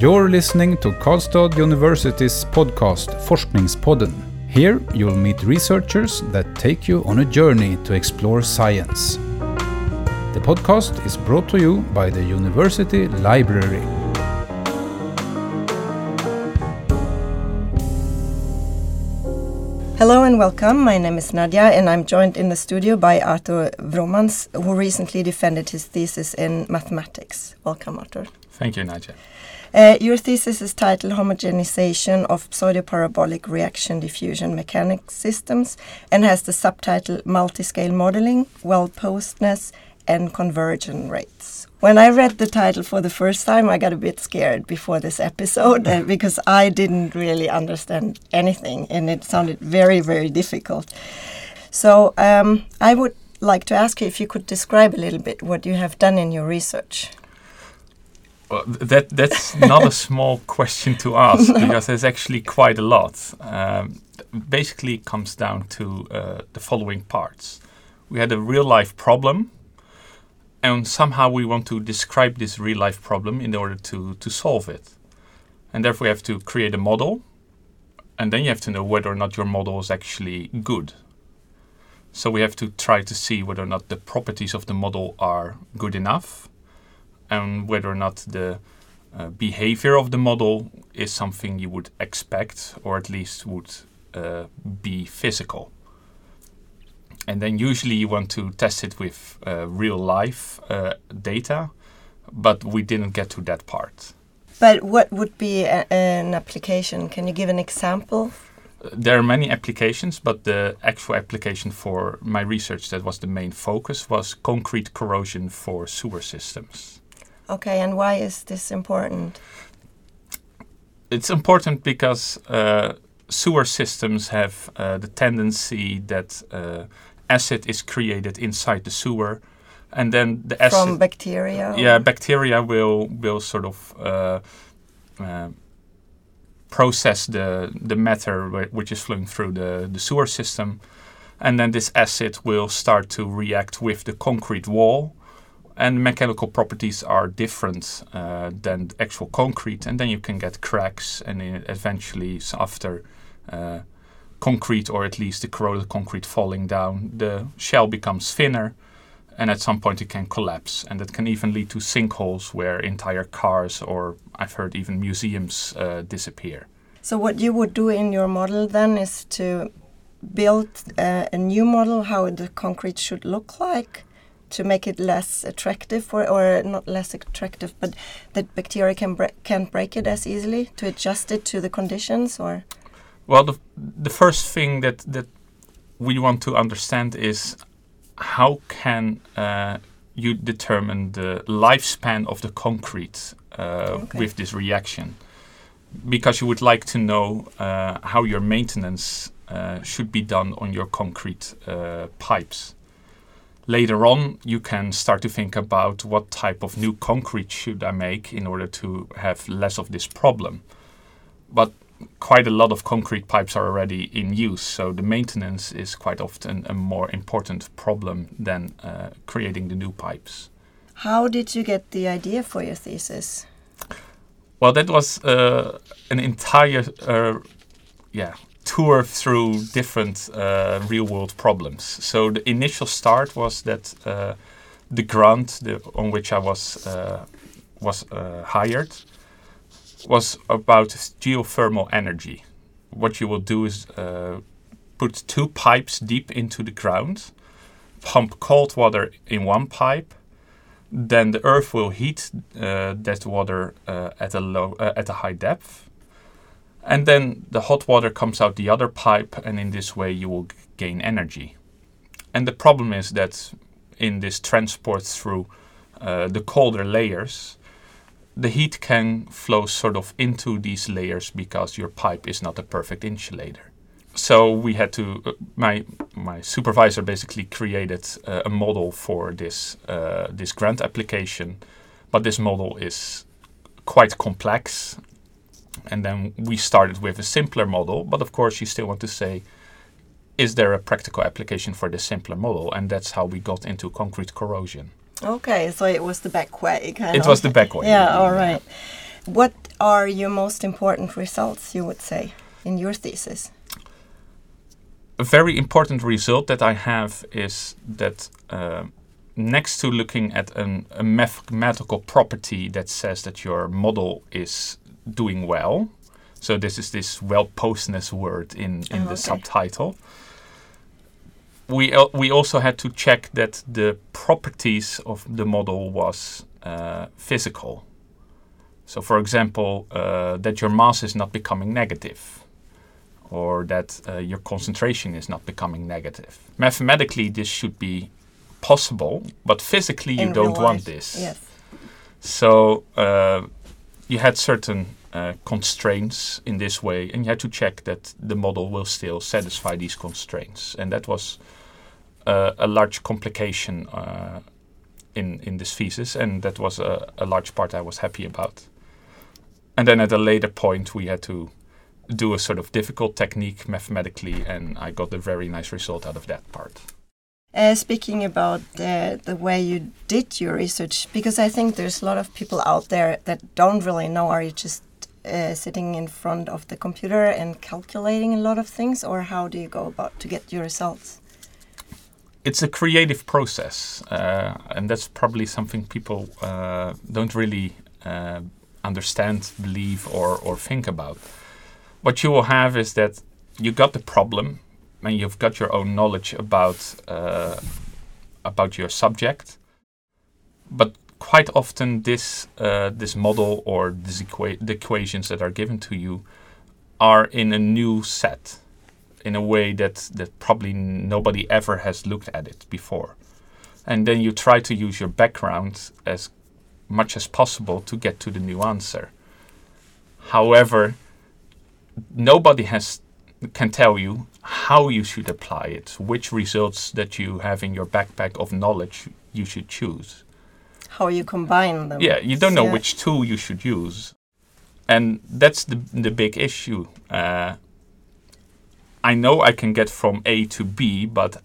You're listening to Karlstad University's podcast Forskningspodden. Here you'll meet researchers that take you on a journey to explore science. The podcast is brought to you by the University Library. Hello and welcome. My name is Nadia, and I'm joined in the studio by Arthur Vromans, who recently defended his thesis in mathematics. Welcome, Arthur. Thank you, Nadia. Uh, your thesis is titled Homogenization of Pseudoparabolic Reaction Diffusion Mechanics Systems and has the subtitle Multiscale Modeling, Well Posedness, and Convergence Rates. When I read the title for the first time, I got a bit scared before this episode uh, because I didn't really understand anything and it sounded very, very difficult. So um, I would like to ask you if you could describe a little bit what you have done in your research. Well, that that's not a small question to ask no. because there's actually quite a lot. Um, basically, it comes down to uh, the following parts. We had a real life problem and somehow we want to describe this real life problem in order to, to solve it. And therefore, we have to create a model, and then you have to know whether or not your model is actually good. So we have to try to see whether or not the properties of the model are good enough, and whether or not the uh, behavior of the model is something you would expect, or at least would uh, be physical and then usually you want to test it with uh, real life uh, data, but we didn't get to that part. But what would be a, an application? Can you give an example? There are many applications, but the actual application for my research that was the main focus was concrete corrosion for sewer systems. Okay, and why is this important? It's important because uh, sewer systems have uh, the tendency that uh, acid is created inside the sewer, and then the acid from bacteria. Yeah, bacteria will will sort of uh, uh, process the the matter which is flowing through the the sewer system, and then this acid will start to react with the concrete wall. And mechanical properties are different uh, than actual concrete, and then you can get cracks, and eventually, after uh, concrete or at least the corroded concrete falling down, the shell becomes thinner and at some point it can collapse. And that can even lead to sinkholes where entire cars or I've heard even museums uh, disappear. So, what you would do in your model then is to build uh, a new model how the concrete should look like to make it less attractive or, or not less attractive but that bacteria can bre can't break it as easily to adjust it to the conditions or well, the, the first thing that, that we want to understand is how can uh, you determine the lifespan of the concrete uh, okay. with this reaction? Because you would like to know uh, how your maintenance uh, should be done on your concrete uh, pipes. Later on, you can start to think about what type of new concrete should I make in order to have less of this problem. But quite a lot of concrete pipes are already in use, so the maintenance is quite often a more important problem than uh, creating the new pipes. How did you get the idea for your thesis? Well, that was uh, an entire, uh, yeah, tour through different uh, real-world problems. So the initial start was that uh, the grant the, on which I was uh, was hired was about geothermal energy. What you will do is uh, put two pipes deep into the ground, pump cold water in one pipe, then the earth will heat uh, that water uh, at a low uh, at a high depth, and then the hot water comes out the other pipe, and in this way you will gain energy. And the problem is that in this transport through uh, the colder layers, the heat can flow sort of into these layers because your pipe is not a perfect insulator. So we had to, uh, my my supervisor basically created uh, a model for this uh, this grant application, but this model is quite complex. And then we started with a simpler model, but of course you still want to say, is there a practical application for this simpler model? And that's how we got into concrete corrosion. Okay, so it was the back way. Kind it of. was the back way. Yeah, all right. What are your most important results, you would say, in your thesis? A very important result that I have is that uh, next to looking at an, a mathematical property that says that your model is doing well, so this is this well-posedness word in, in Oh, the okay. subtitle. We al- we also had to check that the properties of the model was uh, physical. So, for example, uh, that your mass is not becoming negative, or that uh, your concentration is not becoming negative. Mathematically, this should be possible, but physically, you don't want this. Yes. So uh, you had certain uh, constraints in this way, and you had to check that the model will still satisfy these constraints, and that was uh, a large complication uh, in in this thesis, and that was a, a large part I was happy about. And then at a later point, we had to do a sort of difficult technique mathematically, and I got a very nice result out of that part. Uh, speaking about the, the way you did your research, because I think there's a lot of people out there that don't really know. Are you just uh, sitting in front of the computer and calculating a lot of things, or how do you go about to get your results? it's a creative process, uh, and that's probably something people uh, don't really uh, understand, believe, or, or think about. What you will have is that you got the problem, and you've got your own knowledge about uh, about your subject, but quite often this uh, this model or this equa- the equations that are given to you are in a new set in a way that that probably nobody ever has looked at it before. And then you try to use your background as much as possible to get to the new answer. However nobody has can tell you how you should apply it which results that you have in your backpack of knowledge you should choose How you combine them? yeah you don't know Yeah. which tool you should use and that's the the big issue uh, i know i can get from a to b but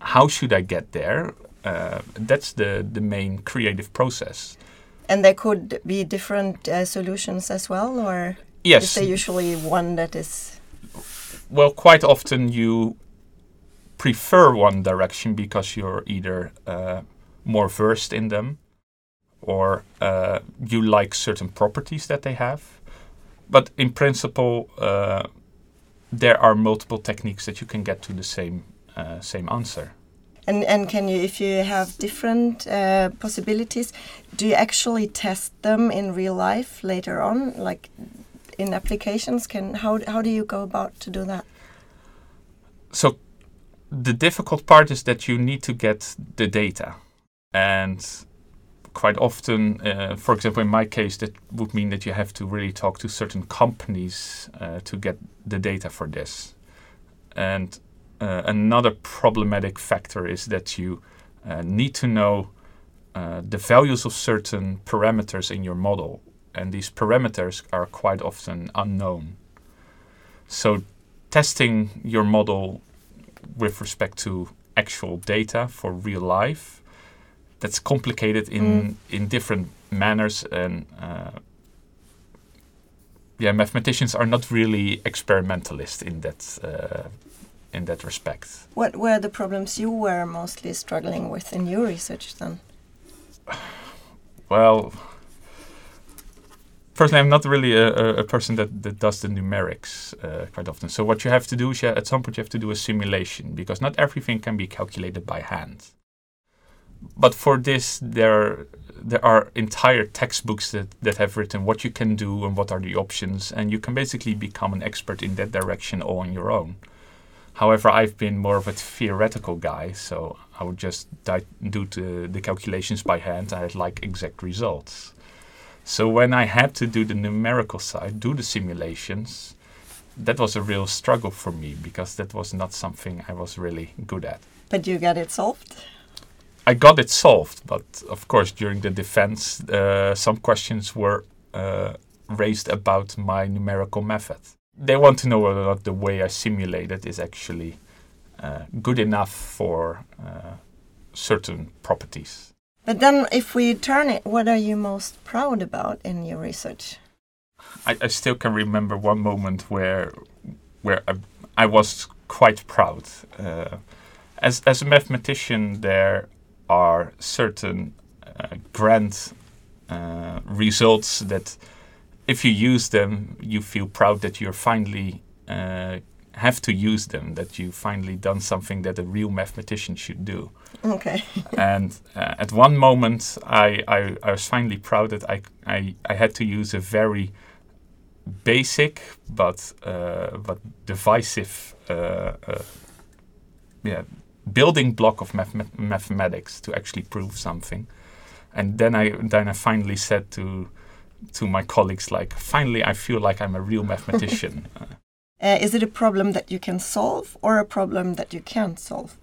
how should i get there uh, that's the the main creative process And there could be different uh, solutions as well, or is there usually one that is? Well quite often you prefer one direction because you're either uh, more versed in them or uh, you like certain properties that they have. But in principle uh, there are multiple techniques that you can get to the same uh, same answer. And and can you, if you have different uh, possibilities, do you actually test them in real life later on, like in applications? Can how how do you go about to do that? so the difficult part is that you need to get the data and quite often uh, for example in my case that would mean that you have to really talk to certain companies uh, to get the data for this and uh, another problematic factor is that you uh, need to know uh, the values of certain parameters in your model and these parameters are quite often unknown so testing your model with respect to actual data for real life that's complicated in Mm. in different manners and uh, yeah mathematicians are not really experimentalists in that uh, in that respect What were the problems you were mostly struggling with in your research then? well personally i'm not really a, a, person that, that does the numerics uh, quite often. So what you have to do is at some point you have to do a simulation because not everything can be calculated by hand. But for this there there are entire textbooks that, that have written what you can do and what are the options and you can basically become an expert in that direction all on your own. However i've been more of a theoretical guy so i would just do the, the calculations by hand i'd like exact results so when i had to do the numerical side do the simulations that was a real struggle for me because that was not something i was really good at But you got it solved. I got it solved, but of course, during the defense, uh, some questions were uh, raised about my numerical method. They want to know whether or not the way I simulated is actually uh, good enough for uh, certain properties. But then, if we turn it, what are you most proud about in your research? I, I still can remember one moment where where I, I was quite proud. Uh, as as a mathematician, there are certain uh, grand uh, results that, if you use them, you feel proud that you're finally uh, have to use them. That you finally done something that a real mathematician should do. Okay. and uh, at one moment, I, I, I was finally proud that I, I I had to use a very basic but uh, but divisive uh, uh, yeah building block of math- mathematics to actually prove something. And then I then I finally said to to my colleagues like finally I feel like I'm a real mathematician. Uh, is it a problem that you can solve or a problem that you can't solve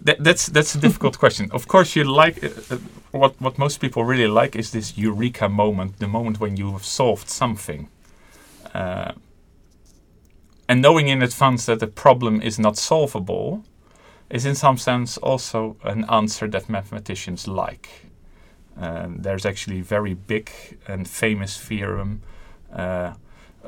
that, that's that's a difficult question. Of course, you like uh, uh, what what most people really like is this eureka moment, the moment when you have solved something. Uh, and knowing in advance that the problem is not solvable is in some sense also an answer that mathematicians like. There's actually a very big and famous theorem uh,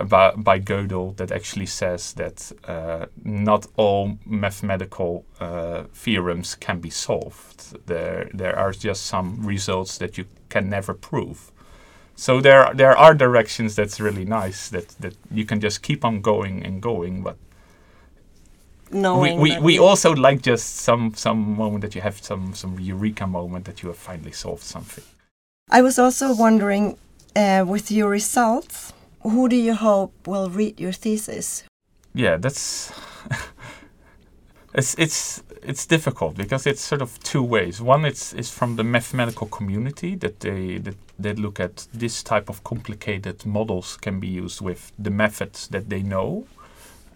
about, by Gödel that actually says that uh, not all mathematical uh, theorems can be solved. There, there are just some results that you can never prove. So there there are directions that's really nice that that you can just keep on going and going, but Knowing we, we, we also like just some some moment that you have some some eureka moment that you have finally solved something. I was also wondering, uh, with your results, who do you hope will read your thesis? Yeah, that's it's it's it's difficult because it's sort of two ways. One, it's is from the mathematical community that they that they look at this type of complicated models can be used with the methods that they know,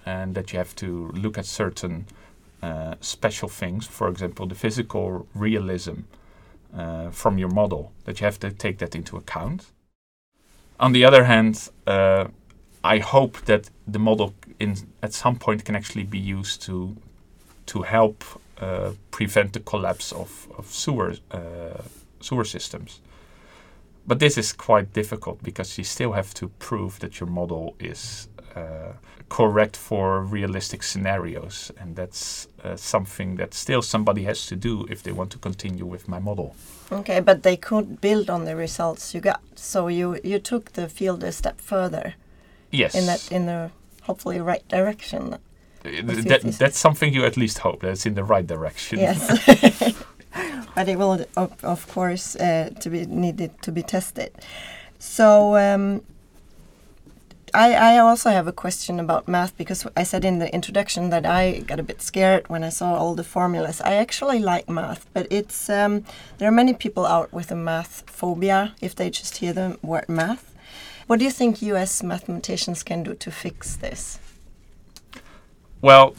and that you have to look at certain uh, special things. For example, the physical realism uh, from your model that you have to take that into account. On the other hand, uh, I hope that the model in at some point can actually be used to to help uh, prevent the collapse of, of sewer uh, sewer systems. But this is quite difficult because you still have to prove that your model is uh, correct for realistic scenarios, and that's uh, something that still somebody has to do if they want to continue with my model. Okay, but they could build on the results you got. So you you took the field a step further Yes, in that in the hopefully right direction. Uh, th- that, that's something you at least hope that it's in the right direction. Yes. but it will of, of course uh, to be needed to be tested. So um, I, I also have a question about math because I said in the introduction that I got a bit scared when I saw all the formulas. I actually like math, but it's um, there are many people out with a math phobia if they just hear the word math. What do you think U.S. mathematicians can do to fix this? Well,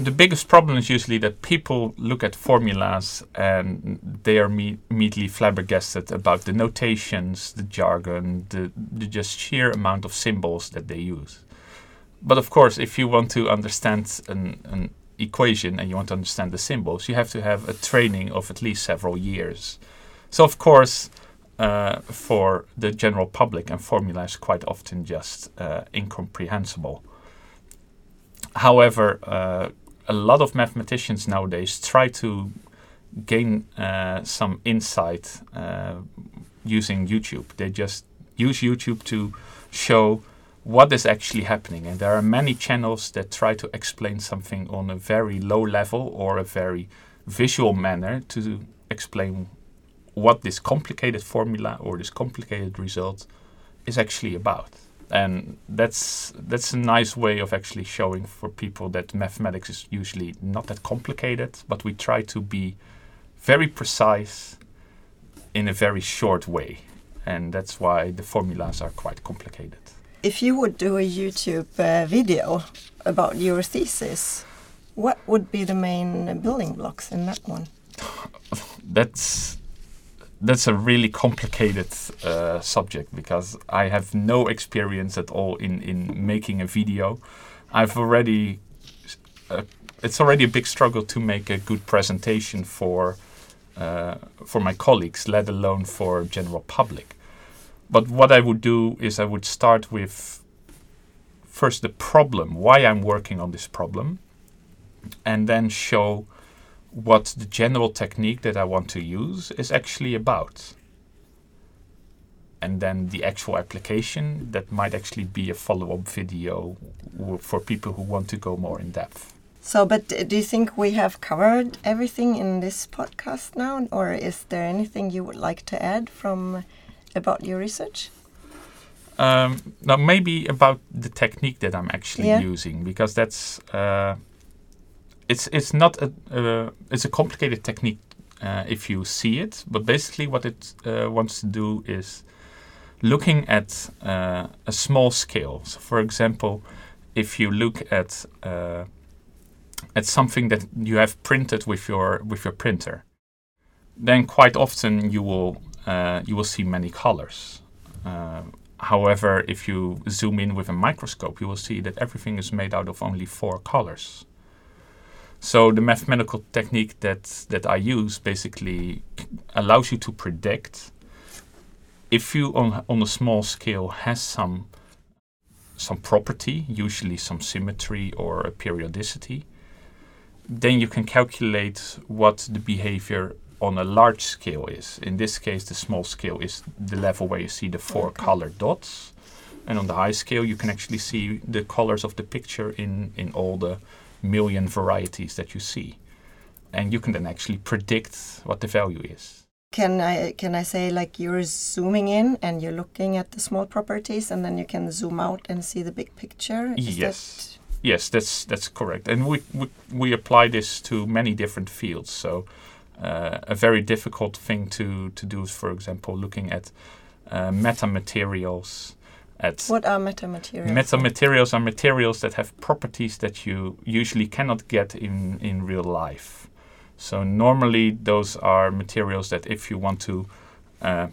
the biggest problem is usually that people look at formulas and they are me- immediately flabbergasted about the notations, the jargon, the, the just sheer amount of symbols that they use. But of course, if you want to understand an, an equation and you want to understand the symbols, you have to have a training of at least several years. So, of course, uh, for the general public, and formula is quite often just uh, incomprehensible. However, uh, a lot of mathematicians nowadays try to gain uh, some insight uh, using YouTube. They just use YouTube to show what is actually happening. And there are many channels that try to explain something on a very low level or a very visual manner to explain what this complicated formula or this complicated result is actually about. And that's that's a nice way of actually showing for people that mathematics is usually not that complicated, but we try to be very precise in a very short way. And that's why the formulas are quite complicated. If you would do a YouTube uh, video about your thesis, what would be the main building blocks in that one? that's that's a really complicated uh, subject because I have no experience at all in in making a video. I've already uh, it's already a big struggle to make a good presentation for uh, for my colleagues, let alone for general public. but what I would do is I would start with first the problem, why I'm working on this problem, and then show what the general technique that I want to use is actually about. And then the actual application that might actually be a follow up video w- for people who want to go more in depth. So, but do you think we have covered everything in this podcast now, or is there anything you would like to add from about your research? Um, now, maybe about the technique that I'm actually Yeah. using, because that's uh, it's it's not a uh, it's a complicated technique uh, if you see it, but basically what it uh, wants to do is looking at uh, a small scale. So, for example, if you look at uh, at something that you have printed with your with your printer, then quite often you will uh, you will see many colors. However, if you zoom in with a microscope, you will see that everything is made out of only four colors. So the mathematical technique that that I use basically allows you to predict if you on on a small scale has some some property, usually some symmetry or a periodicity, then you can calculate what the behavior on a large scale is. In this case, the small scale is the level where you see the four Okay. colored dots. And on the high scale, you can actually see the colors of the picture in, in all the million varieties that you see. And you can then actually predict what the value is. Can I can I say like you're zooming in and you're looking at the small properties, and then you can zoom out and see the big picture? Is Yes. Yes, that's that's correct. And we, we, we apply this to many different fields. So uh, a very difficult thing to, to do is, for example, looking at uh, metamaterials. At what are metamaterials? metamaterials are materials that have properties that you usually cannot get in, in real life. So normally those are materials that if you want to uh,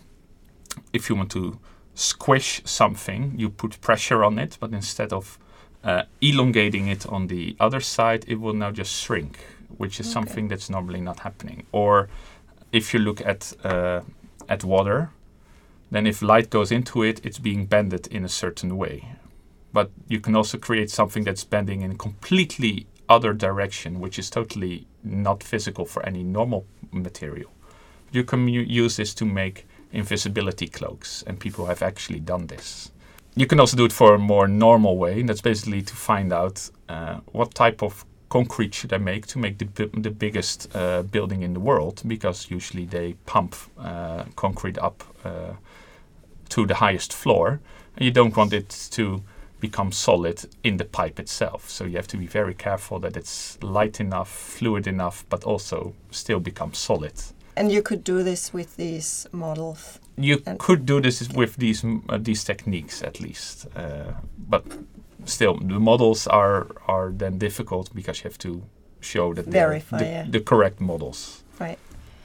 if you want to squish something, you put pressure on it, but instead of uh, elongating it on the other side, it will now just shrink, which is Okay. something that's normally not happening. Or if you look at uh, at water, then if light goes into it, it's being bended in a certain way. But you can also create something that's bending in a completely other direction, which is totally not physical for any normal material. You can use this to make invisibility cloaks, and people have actually done this. You can also do it for a more normal way, and that's basically to find out uh, what type of concrete should I make to make the, the biggest uh, building in the world, because usually they pump uh, concrete up uh, to the highest floor, and you don't want it to become solid in the pipe itself. So you have to be very careful that it's light enough, fluid enough, but also still become solid. And you could do this with these models. You could do this with these uh, these techniques at least, uh, but still the models are are then difficult because you have to show that they're Verify, the, yeah. the correct models. Right.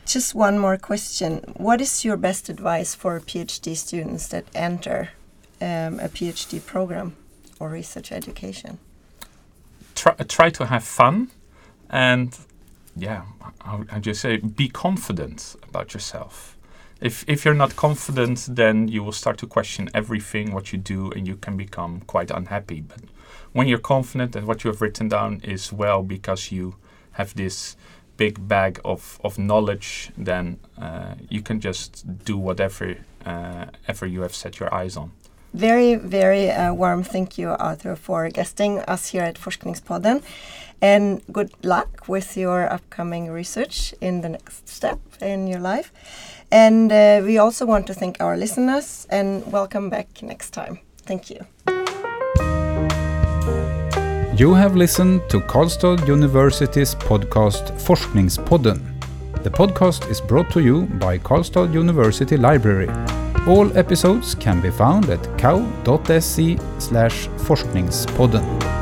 Just one more question. What is your best advice for PhD students that enter um, a PhD program or research education? try, try to have fun and yeah how I just say be confident about yourself if if you're not confident then you will start to question everything what you do and you can become quite unhappy. But when you're confident that what you have written down is well because you have this big bag of, of knowledge then uh, you can just do whatever uh, ever you have set your eyes on Very, very uh, warm thank you, Arthur, for guesting us here at Forskningspodden. And good luck with your upcoming research in the next step in your life. And uh, we also want to thank our listeners and welcome back next time. Thank you. You have listened to Karlstad University's podcast Forskningspodden. The podcast is brought to you by Karlstad University Library. All episodes can be found at kau.se forskningspodden.